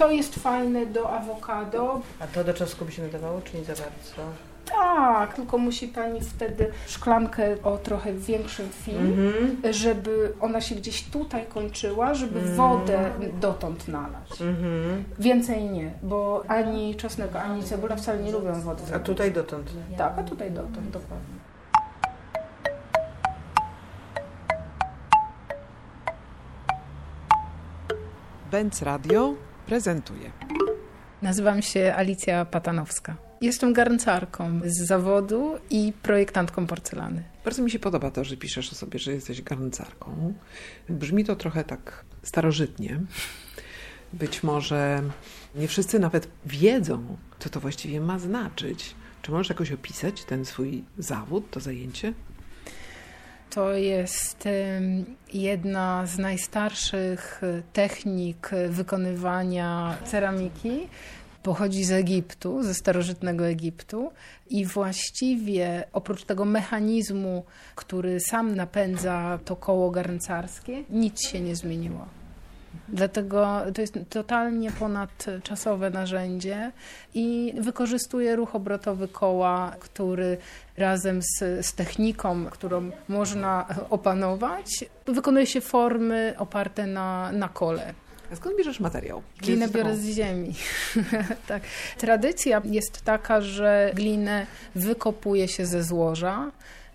To jest fajne do awokado. A to do czosnku by się nadawało, czy nie za bardzo? Tak, tylko musi Pani wtedy szklankę o trochę większym film, Mhm. żeby ona się gdzieś tutaj kończyła, żeby Mm. wodę dotąd nalać. Mhm. Więcej nie, bo ani czosnek, ani cebula wcale nie lubią wody. A tutaj dotąd. Tak, a tutaj dotąd, dokładnie. Benz Radio prezentuje. Nazywam się Alicja Patanowska. Jestem garncarką z zawodu i projektantką porcelany. Bardzo mi się podoba to, że piszesz o sobie, że jesteś garncarką. Brzmi to trochę tak starożytnie. Być może nie wszyscy nawet wiedzą, co to właściwie ma znaczyć. Czy możesz jakoś opisać ten swój zawód, to zajęcie? To jest jedna z najstarszych e, technik wykonywania ceramiki. Pochodzi z Egiptu, ze starożytnego Egiptu i właściwie oprócz tego mechanizmu, który sam napędza to koło garncarskie, nic się nie zmieniło. Dlatego to jest totalnie ponadczasowe narzędzie i wykorzystuje ruch obrotowy koła, który razem z, z techniką, którą można opanować, wykonuje się formy oparte na, na kole. A skąd bierzesz materiał? Glinę biorę z ziemi. tak. Tradycja jest taka, że glinę wykopuje się ze złoża,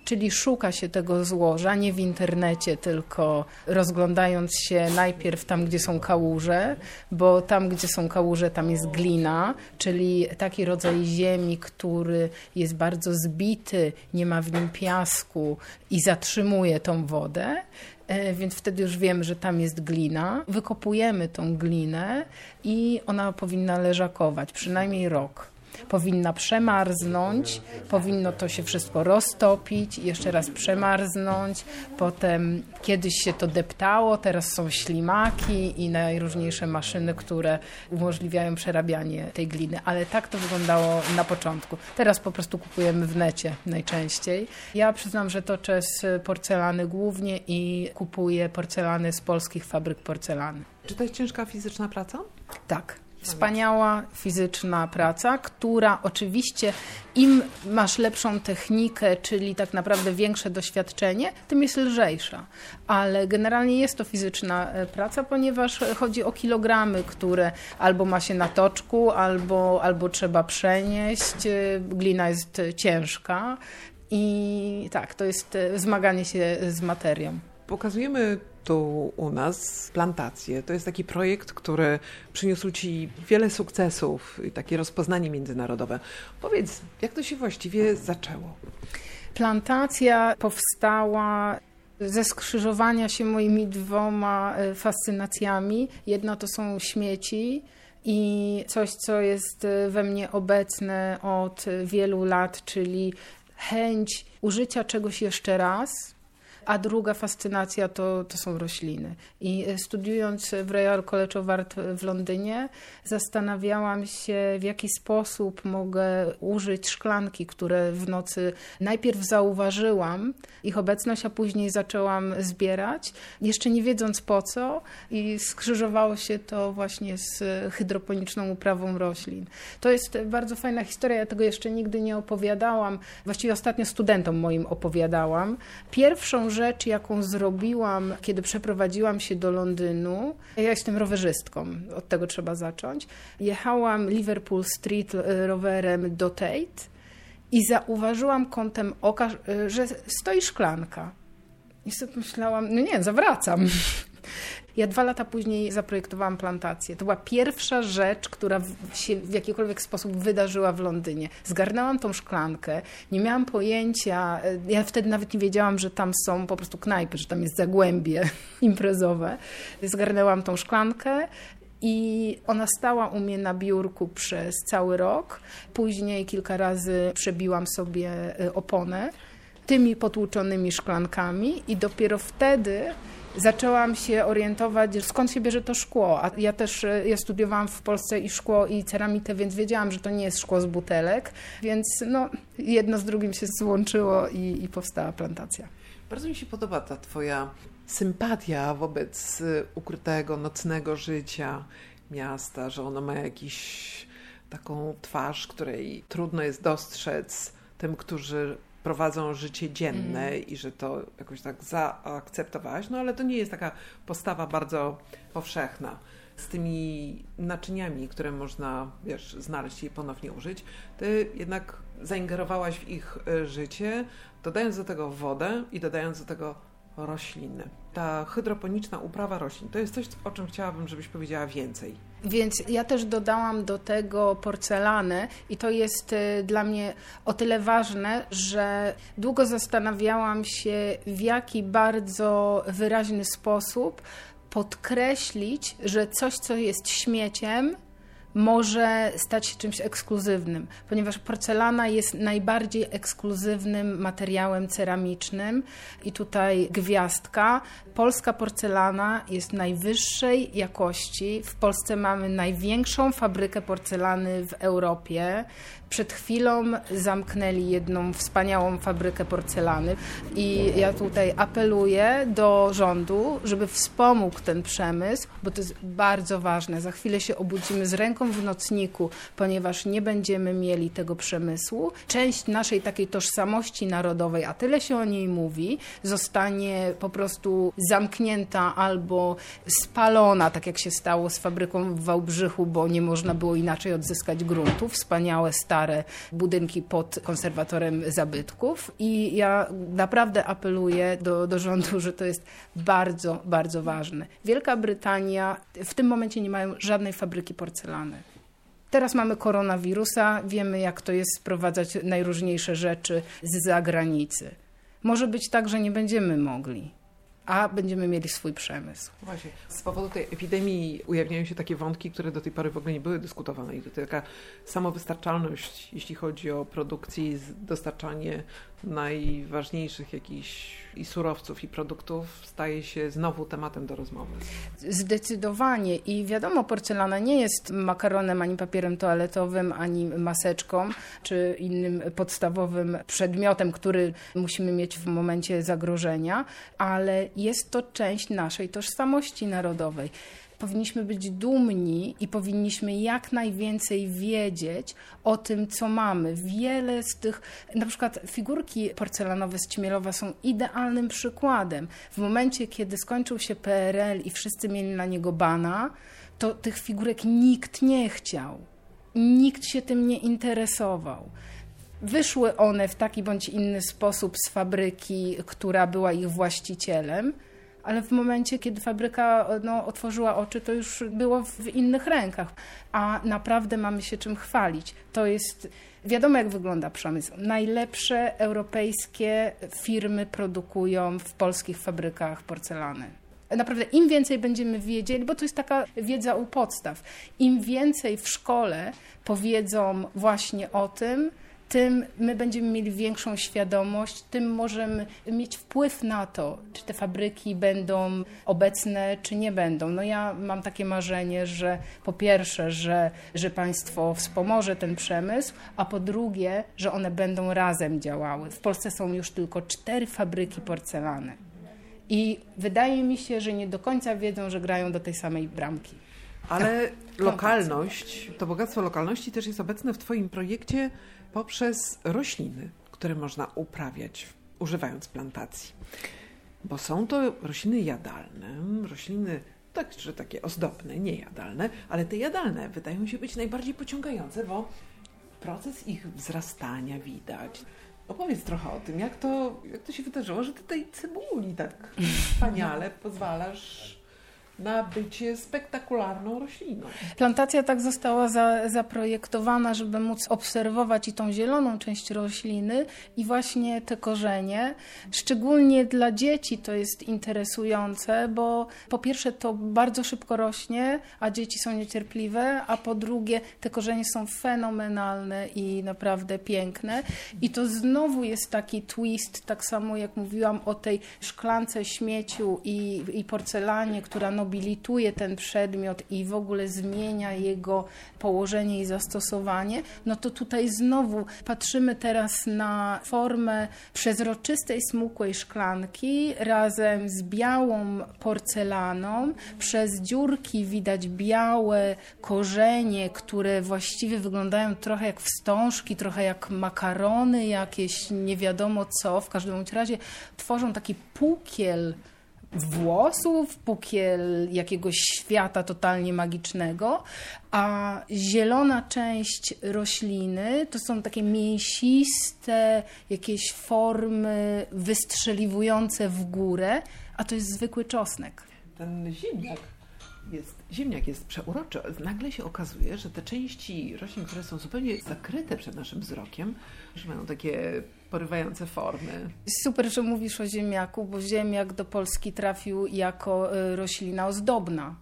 czyli szuka się tego złoża, nie w internecie, tylko rozglądając się najpierw tam, gdzie są kałuże, bo tam, gdzie są kałuże, tam jest glina, czyli taki rodzaj ziemi, który jest bardzo zbity, nie ma w nim piasku i zatrzymuje tą wodę. E, Więc wtedy już wiemy, że tam jest glina. Wykopujemy tą glinę i ona powinna leżakować przynajmniej rok. Powinna przemarznąć, powinno to się wszystko roztopić, jeszcze raz przemarznąć. Potem kiedyś się to deptało, teraz są ślimaki i najróżniejsze maszyny, które umożliwiają przerabianie tej gliny. Ale tak to wyglądało na początku. Teraz po prostu kupujemy w necie najczęściej. Ja przyznam, że toczę z porcelany głównie i kupuję porcelany z polskich fabryk porcelany. Czy to jest ciężka fizyczna praca? Tak. Wspaniała fizyczna praca, która oczywiście im masz lepszą technikę, czyli tak naprawdę większe doświadczenie, tym jest lżejsza. Ale generalnie jest to fizyczna e, praca, ponieważ chodzi o kilogramy, które albo ma się na toczku, albo, albo trzeba przenieść. E, Glina jest ciężka i tak, to jest e, zmaganie się z materią. Pokazujemy tu u nas plantację. To jest taki projekt, który przyniósł Ci wiele sukcesów i takie rozpoznanie międzynarodowe. Powiedz, jak to się właściwie zaczęło? Plantacja powstała ze skrzyżowania się moimi dwoma e, fascynacjami. Jedna to są śmieci i coś, co jest e, we mnie obecne od wielu lat, czyli chęć użycia czegoś jeszcze raz. A druga fascynacja to, to są rośliny. I e, studiując w Royal College of Art w Londynie, zastanawiałam się, w jaki sposób mogę użyć szklanki, które w nocy najpierw zauważyłam, ich obecność, a później zaczęłam zbierać, jeszcze nie wiedząc po co, i skrzyżowało się to właśnie z hydroponiczną uprawą roślin. To jest bardzo fajna historia, ja tego jeszcze nigdy nie opowiadałam. Właściwie ostatnio studentom moim opowiadałam. Pierwszą rzecz, jaką zrobiłam, kiedy przeprowadziłam się do Londynu, ja jestem rowerzystką, od tego trzeba zacząć. Jechałam Liverpool Street e, rowerem do Tate i zauważyłam kątem oka, e, że stoi szklanka. I sobie myślałam, no nie, zawracam. Ja dwa lata później zaprojektowałam plantację. To była pierwsza rzecz, która się w jakikolwiek sposób wydarzyła w Londynie. Zgarnęłam tą szklankę, nie miałam pojęcia, e, ja wtedy nawet nie wiedziałam, że tam są po prostu knajpy, że tam jest zagłębie imprezowe. Zgarnęłam tą szklankę i ona stała u mnie na biurku przez cały rok. Później kilka razy przebiłam sobie e, oponę tymi potłuczonymi szklankami i dopiero wtedy zaczęłam się orientować, skąd się bierze to szkło. A ja też e, ja studiowałam w Polsce i szkło, i ceramikę, więc wiedziałam, że to nie jest szkło z butelek, więc no, jedno z drugim się złączyło i, i powstała plantacja. Bardzo mi się podoba ta Twoja sympatia wobec y, ukrytego, nocnego życia. miasta, że ono ma jakiś taką twarz, której trudno jest dostrzec tym, którzy prowadzą życie dzienne mm. i że to jakoś tak zaakceptowałaś, no ale to nie jest taka postawa bardzo powszechna. Z tymi naczyniami, które można, wiesz, znaleźć i ponownie użyć, ty jednak zaingerowałaś w ich e, życie, dodając do tego wodę i dodając do tego rośliny. Ta hydroponiczna uprawa roślin to jest coś, o czym chciałabym, żebyś powiedziała więcej. Więc ja też dodałam do tego porcelanę i to jest y, dla mnie o tyle ważne, że długo zastanawiałam się, w jaki bardzo wyraźny sposób podkreślić, że coś, co jest śmieciem, może stać się czymś ekskluzywnym, ponieważ porcelana jest najbardziej ekskluzywnym materiałem ceramicznym i tutaj gwiazdka. Polska porcelana jest najwyższej jakości. W Polsce mamy największą fabrykę porcelany w Europie. Przed chwilą zamknęli jedną wspaniałą fabrykę porcelany i ja tutaj apeluję do rządu, żeby wspomógł ten przemysł, bo to jest bardzo ważne. Za chwilę się obudzimy z ręką w nocniku, ponieważ nie będziemy mieli tego przemysłu. Część naszej takiej tożsamości narodowej, a tyle się o niej mówi, zostanie po prostu zamknięta albo spalona, tak jak się stało z fabryką w Wałbrzychu, bo nie można było inaczej odzyskać gruntu. Wspaniałe, stare budynki pod konserwatorem zabytków i ja naprawdę apeluję do, do rządu, że to jest bardzo, bardzo ważne. Wielka Brytania w tym momencie nie mają żadnej fabryki porcelany. Teraz mamy koronawirusa, wiemy jak to jest sprowadzać najróżniejsze rzeczy z zagranicy. Może być tak, że nie będziemy mogli a będziemy mieli swój przemysł. Właśnie. Z powodu tej epidemii ujawniają się takie wątki, które do tej pory w ogóle nie były dyskutowane. I to taka samowystarczalność, jeśli chodzi o produkcję i dostarczanie najważniejszych jakichś i surowców, i produktów staje się znowu tematem do rozmowy. Zdecydowanie. I wiadomo, porcelana nie jest makaronem, ani papierem toaletowym, ani maseczką, czy innym podstawowym przedmiotem, który musimy mieć w momencie zagrożenia, ale jest to część naszej tożsamości narodowej powinniśmy być dumni i powinniśmy jak najwięcej wiedzieć o tym, co mamy. Wiele z tych, na przykład figurki porcelanowe z Ćmielowa są idealnym przykładem. W momencie, kiedy skończył się PRL i wszyscy mieli na niego bana, to tych figurek nikt nie chciał. Nikt się tym nie interesował. Wyszły one w taki bądź inny sposób z fabryki, która była ich właścicielem ale w momencie, kiedy fabryka no, otworzyła oczy, to już było w innych rękach. A naprawdę mamy się czym chwalić. To jest wiadomo, jak wygląda przemysł. Najlepsze europejskie firmy produkują w polskich fabrykach porcelany. Naprawdę im więcej będziemy wiedzieli, bo to jest taka wiedza u podstaw, im więcej w szkole powiedzą właśnie o tym, tym my będziemy mieli większą świadomość, tym możemy mieć wpływ na to, czy te fabryki będą obecne, czy nie będą. No ja mam takie marzenie, że po pierwsze, że, że państwo wspomoże ten przemysł, a po drugie, że one będą razem działały. W Polsce są już tylko cztery fabryki porcelany. I wydaje mi się, że nie do końca wiedzą, że grają do tej samej bramki. Ale lokalność, to bogactwo lokalności też jest obecne w Twoim projekcie poprzez rośliny, które można uprawiać używając plantacji. Bo są to rośliny jadalne, rośliny także takie ozdobne, niejadalne, ale te jadalne wydają się być najbardziej pociągające, bo proces ich wzrastania widać. Opowiedz trochę o tym, jak to, jak to się wydarzyło, że ty tej cebuli tak wspaniale pozwalasz na bycie spektakularną rośliną. Plantacja tak została za, zaprojektowana, żeby móc obserwować i tą zieloną część rośliny i właśnie te korzenie. Szczególnie dla dzieci to jest interesujące, bo po pierwsze to bardzo szybko rośnie, a dzieci są niecierpliwe, a po drugie te korzenie są fenomenalne i naprawdę piękne. I to znowu jest taki twist, tak samo jak mówiłam o tej szklance śmieciu i, i porcelanie, która no nobilituje ten przedmiot i w ogóle zmienia jego położenie i zastosowanie, no to tutaj znowu patrzymy teraz na formę przezroczystej, smukłej szklanki razem z białą porcelaną. Przez dziurki widać białe korzenie, które właściwie wyglądają trochę jak wstążki, trochę jak makarony jakieś, nie wiadomo co. W każdym razie tworzą taki pukiel włosów, pukiel jakiegoś świata totalnie magicznego, a zielona część rośliny to są takie mięsiste jakieś formy wystrzeliwujące w górę, a to jest zwykły czosnek. Ten ziemniak jest, ziemniak jest przeuroczy. Nagle się okazuje, że te części roślin, które są zupełnie zakryte przed naszym wzrokiem, że mają takie porywające formy. Super, że mówisz o ziemniaku, bo ziemniak do Polski trafił jako y, roślina ozdobna.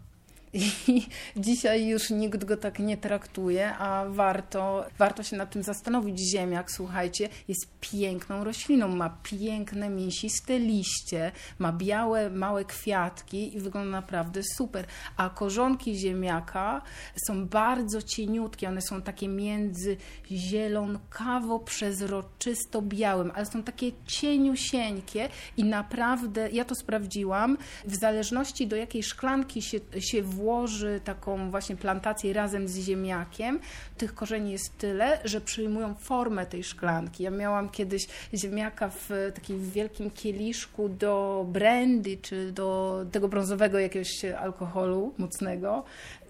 I dzisiaj już nikt go tak nie traktuje, a warto, warto się nad tym zastanowić. Ziemniak, słuchajcie, jest piękną rośliną, ma piękne, mięsiste liście, ma białe, małe kwiatki i wygląda naprawdę super. A korzonki ziemniaka są bardzo cieniutkie, one są takie między zielonkawo-przezroczysto-białym, ale są takie cieniusieńkie i naprawdę, ja to sprawdziłam, w zależności do jakiej szklanki się, się włoży taką właśnie plantację razem z ziemniakiem, tych korzeni jest tyle, że przyjmują formę tej szklanki. Ja miałam kiedyś ziemniaka w takim wielkim kieliszku do brandy, czy do tego brązowego jakiegoś alkoholu mocnego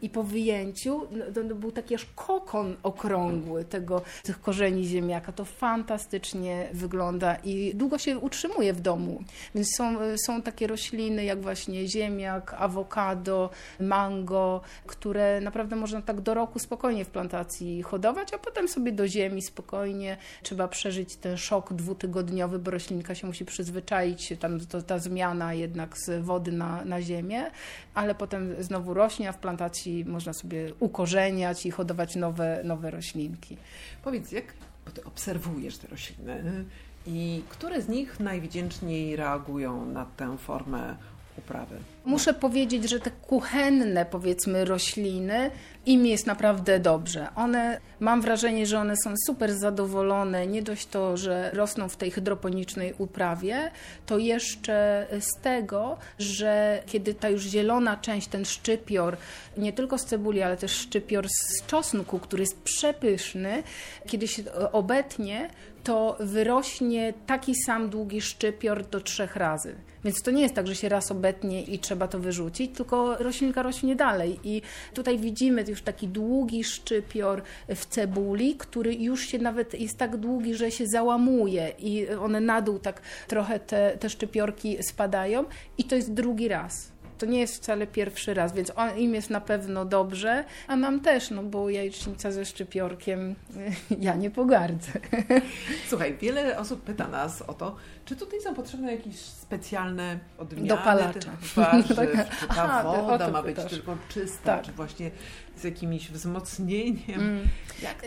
i po wyjęciu no, był taki aż kokon okrągły tego, tych korzeni ziemniaka. To fantastycznie wygląda i długo się utrzymuje w domu. Więc są, są takie rośliny jak właśnie ziemniak, awokado, mango, które naprawdę można tak do roku spokojnie w plantacji hodować, a potem sobie do ziemi spokojnie. Trzeba przeżyć ten szok dwutygodniowy, bo roślinka się musi przyzwyczaić, tam to, ta zmiana jednak z wody na, na ziemię, ale potem znowu rośnie, a w plantacji można sobie ukorzeniać i hodować nowe, nowe roślinki. Powiedz, jak bo ty obserwujesz te rośliny i które z nich najwdzięczniej reagują na tę formę uprawy? Muszę powiedzieć, że te kuchenne, powiedzmy, rośliny, im jest naprawdę dobrze. One, mam wrażenie, że one są super zadowolone. Nie dość to, że rosną w tej hydroponicznej uprawie, to jeszcze z tego, że kiedy ta już zielona część, ten szczypior, nie tylko z cebuli, ale też szczypior z czosnku, który jest przepyszny, kiedy się obetnie, to wyrośnie taki sam długi szczypior do trzech razy. Więc to nie jest tak, że się raz obetnie i trzeba to wyrzucić, tylko roślinka rośnie dalej. I tutaj widzimy już taki długi szczypior w cebuli, który już się nawet jest tak długi, że się załamuje i one na dół tak trochę te, te szczypiorki spadają i to jest drugi raz. To nie jest wcale pierwszy raz, więc on, im jest na pewno dobrze, a nam też, no bo jajecznica ze szczypiorkiem ja nie pogardzę. Słuchaj, wiele osób pyta nas o to, czy tutaj są potrzebne jakieś specjalne odmiany Dopalacze. warzyw, czy ta Aha, woda ma być tylko czysta, tak. czy właśnie z jakimś wzmocnieniem. Mm.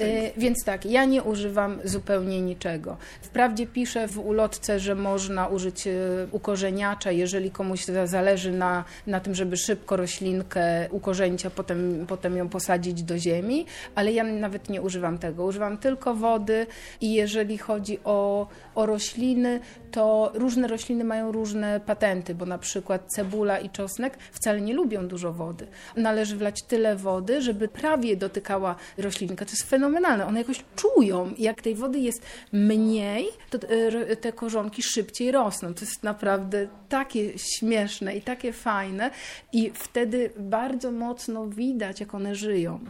Y, więc tak, ja nie używam zupełnie niczego. Wprawdzie piszę w ulotce, że można użyć y, ukorzeniacza, jeżeli komuś zależy na, na tym, żeby szybko roślinkę ukorzenić, a potem, potem ją posadzić do ziemi, ale ja nawet nie używam tego. Używam tylko wody i jeżeli chodzi o, o rośliny, to różne rośliny mają różne patenty, bo na przykład cebula i czosnek wcale nie lubią dużo wody. Należy wlać tyle wody, żeby prawie dotykała roślinka. To jest fenomenalne. One jakoś czują. Jak tej wody jest mniej, to e, te korzonki szybciej rosną. To jest naprawdę takie śmieszne i takie fajne. I wtedy bardzo mocno widać, jak one żyją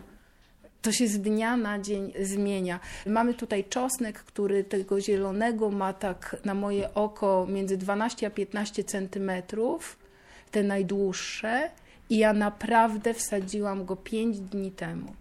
to się z dnia na dzień zmienia. Mamy tutaj czosnek, który tego zielonego ma tak na moje oko między 12 a 15 centymetrów, te najdłuższe, i ja naprawdę wsadziłam go 5 dni temu.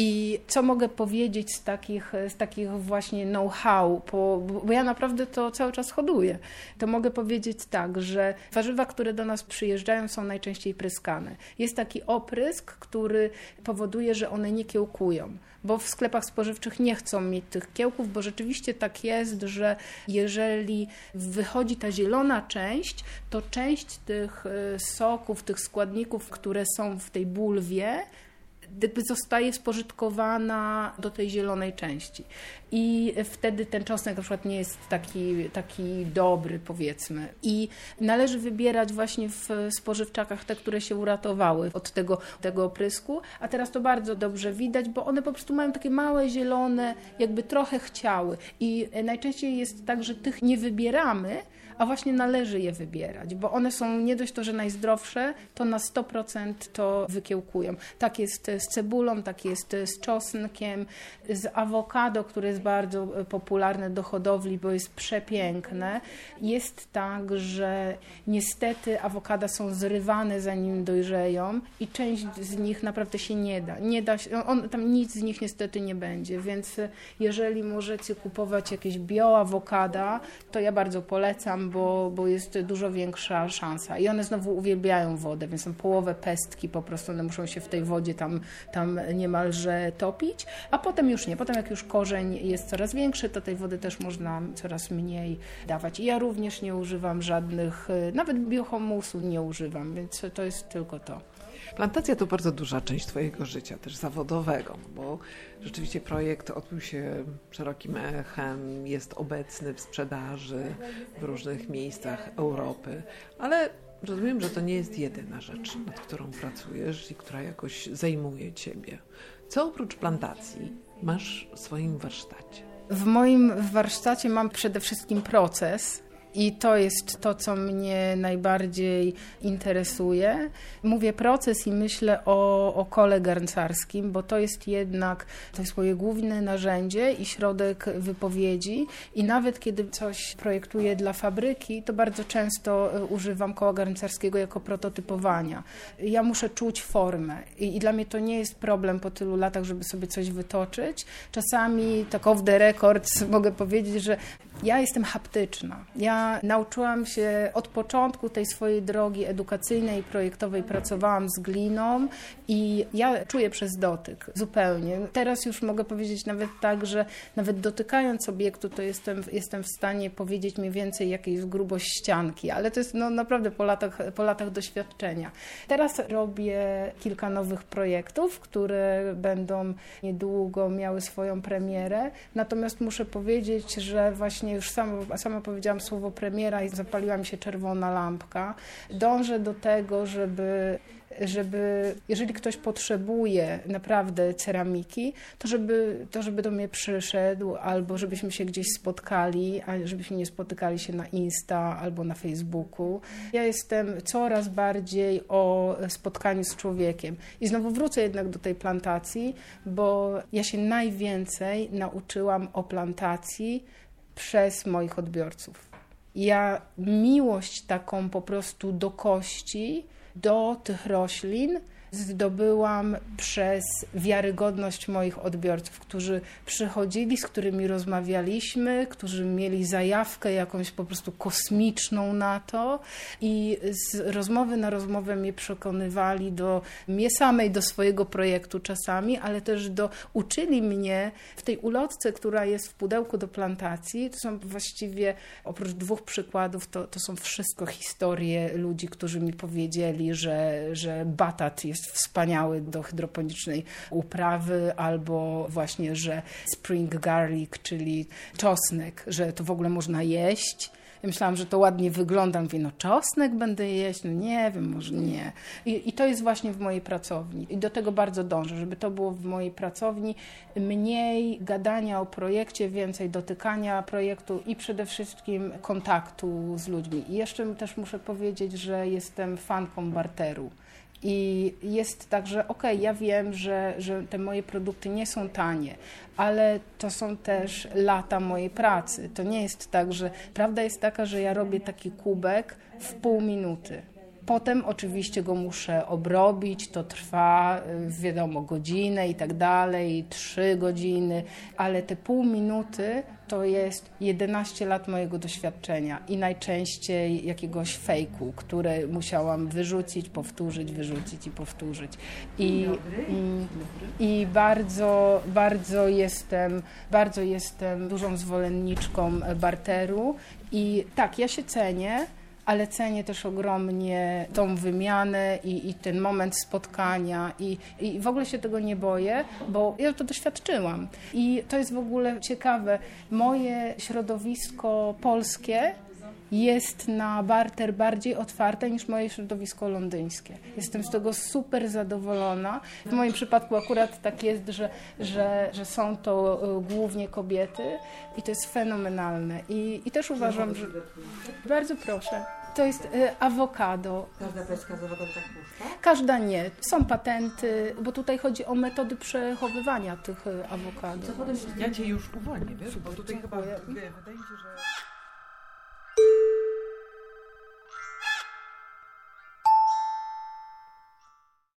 I co mogę powiedzieć z takich, z takich właśnie know-how, bo, bo ja naprawdę to cały czas hoduję, to mogę powiedzieć tak, że warzywa, które do nas przyjeżdżają są najczęściej pryskane. Jest taki oprysk, który powoduje, że one nie kiełkują bo w sklepach spożywczych nie chcą mieć tych kiełków, bo rzeczywiście tak jest, że jeżeli wychodzi ta zielona część, to część tych y, soków, tych składników, które są w tej bulwie, jakby zostaje spożytkowana do tej zielonej części. I wtedy ten czosnek na przykład nie jest taki, taki dobry, powiedzmy. I należy wybierać właśnie w spożywczakach te, które się uratowały od tego, tego oprysku. A teraz to bardzo dobrze widać, bo one po prostu mają takie małe, zielone, jakby trochę chciały. I najczęściej jest tak, że tych nie wybieramy, a właśnie należy je wybierać, bo one są nie dość to, że najzdrowsze, to na 100% to wykiełkują. Tak jest z cebulą, tak jest z czosnkiem, z awokado, które jest bardzo popularne do hodowli, bo jest przepiękne. Jest tak, że niestety awokada są zrywane zanim dojrzeją i część z nich naprawdę się nie da. Nie da się, on, tam nic z nich niestety nie będzie, więc jeżeli możecie kupować jakieś bio-awokada, to ja bardzo polecam, bo, bo jest dużo większa szansa. I one znowu uwielbiają wodę, więc są połowę pestki, po prostu one muszą się w tej wodzie tam, tam niemalże topić, a potem już nie. Potem jak już korzeń jest coraz większy, to tej wody też można coraz mniej dawać. I ja również nie używam żadnych, nawet biohomusu nie używam, więc to jest tylko to. Plantacja to bardzo duża część Twojego życia, też zawodowego, bo rzeczywiście projekt odbył się szerokim echem, jest obecny w sprzedaży w różnych miejscach Europy, ale rozumiem, że to nie jest jedyna rzecz, nad którą pracujesz i która jakoś zajmuje Ciebie. Co oprócz plantacji masz w swoim warsztacie? W moim warsztacie mam przede wszystkim proces, i to jest to, co mnie najbardziej interesuje. Mówię proces i myślę o, o kole garncarskim, bo to jest jednak, to jest moje główne narzędzie i środek wypowiedzi. I nawet kiedy coś projektuję dla fabryki, to bardzo często e, używam koła garncarskiego jako prototypowania. Ja muszę czuć formę i, i dla mnie to nie jest problem po tylu latach, żeby sobie coś wytoczyć. Czasami tak off the record mogę powiedzieć, że ja jestem haptyczna. Ja nauczyłam się od początku tej swojej drogi edukacyjnej, projektowej, pracowałam z gliną i ja czuję przez dotyk zupełnie. Teraz już mogę powiedzieć nawet tak, że nawet dotykając obiektu, to jestem, jestem w stanie powiedzieć mniej więcej jakiejś grubość ścianki, ale to jest no, naprawdę po latach, po latach doświadczenia. Teraz robię kilka nowych projektów, które będą niedługo miały swoją premierę, natomiast muszę powiedzieć, że właśnie już sama, sama powiedziałam słowo premiera i zapaliła mi się czerwona lampka. Dążę do tego, żeby żeby jeżeli ktoś potrzebuje naprawdę ceramiki, to żeby, to żeby do mnie przyszedł albo żebyśmy się gdzieś spotkali, a żebyśmy nie spotykali się na Insta albo na Facebooku. Ja jestem coraz bardziej o spotkaniu z człowiekiem. I znowu wrócę jednak do tej plantacji, bo ja się najwięcej nauczyłam o plantacji przez moich odbiorców. Ja miłość taką po prostu do kości, do tych roślin, zdobyłam przez wiarygodność moich odbiorców, którzy przychodzili, z którymi rozmawialiśmy, którzy mieli zajawkę jakąś po prostu kosmiczną na to i z rozmowy na rozmowę mnie przekonywali do mnie samej, do swojego projektu czasami, ale też do, uczyli mnie w tej ulotce, która jest w pudełku do plantacji, to są właściwie oprócz dwóch przykładów, to, to są wszystko historie ludzi, którzy mi powiedzieli, że, że batat jest jest wspaniały do hydroponicznej uprawy, albo właśnie, że spring garlic, czyli czosnek, że to w ogóle można jeść. Ja myślałam, że to ładnie wygląda. Mówię, no czosnek będę jeść? No nie wiem, może nie. I, I, to jest właśnie w mojej pracowni. I do tego bardzo dążę, żeby to było w mojej pracowni. Mniej gadania o projekcie, więcej dotykania projektu i przede wszystkim kontaktu z ludźmi. I jeszcze też muszę powiedzieć, że jestem fanką barteru. I jest tak, że okej, okay, ja wiem, że, że te moje produkty nie są tanie, ale to są też lata mojej pracy. To nie jest tak, że prawda jest taka, że ja robię taki kubek w pół minuty. Potem oczywiście go muszę obrobić, to trwa y, wiadomo godzinę i tak dalej, trzy godziny, ale te pół minuty to jest 11 lat mojego doświadczenia i najczęściej jakiegoś fejku, który musiałam wyrzucić, powtórzyć, wyrzucić i powtórzyć. I, i, i bardzo, bardzo jestem, bardzo jestem dużą zwolenniczką barteru i tak, ja się cenię, ale cenię też ogromnie tą wymianę i, i ten moment spotkania i, i w ogóle się tego nie boję, bo ja to doświadczyłam. I to jest w ogóle ciekawe. Moje środowisko polskie jest na barter bardziej otwarte niż moje środowisko londyńskie. Jestem z tego super zadowolona. W moim przypadku akurat tak jest, że, że, że są to y, głównie kobiety i to jest fenomenalne. I, i też uważam, że... Bardzo proszę. To jest y, awokado. Każda peska z awokado tak puszcza? Każda nie. Są patenty, bo tutaj chodzi o metody przechowywania tych y, awokado. Ja cię już uwolnię, wiesz, bo tutaj chyba wydaje mi się, że...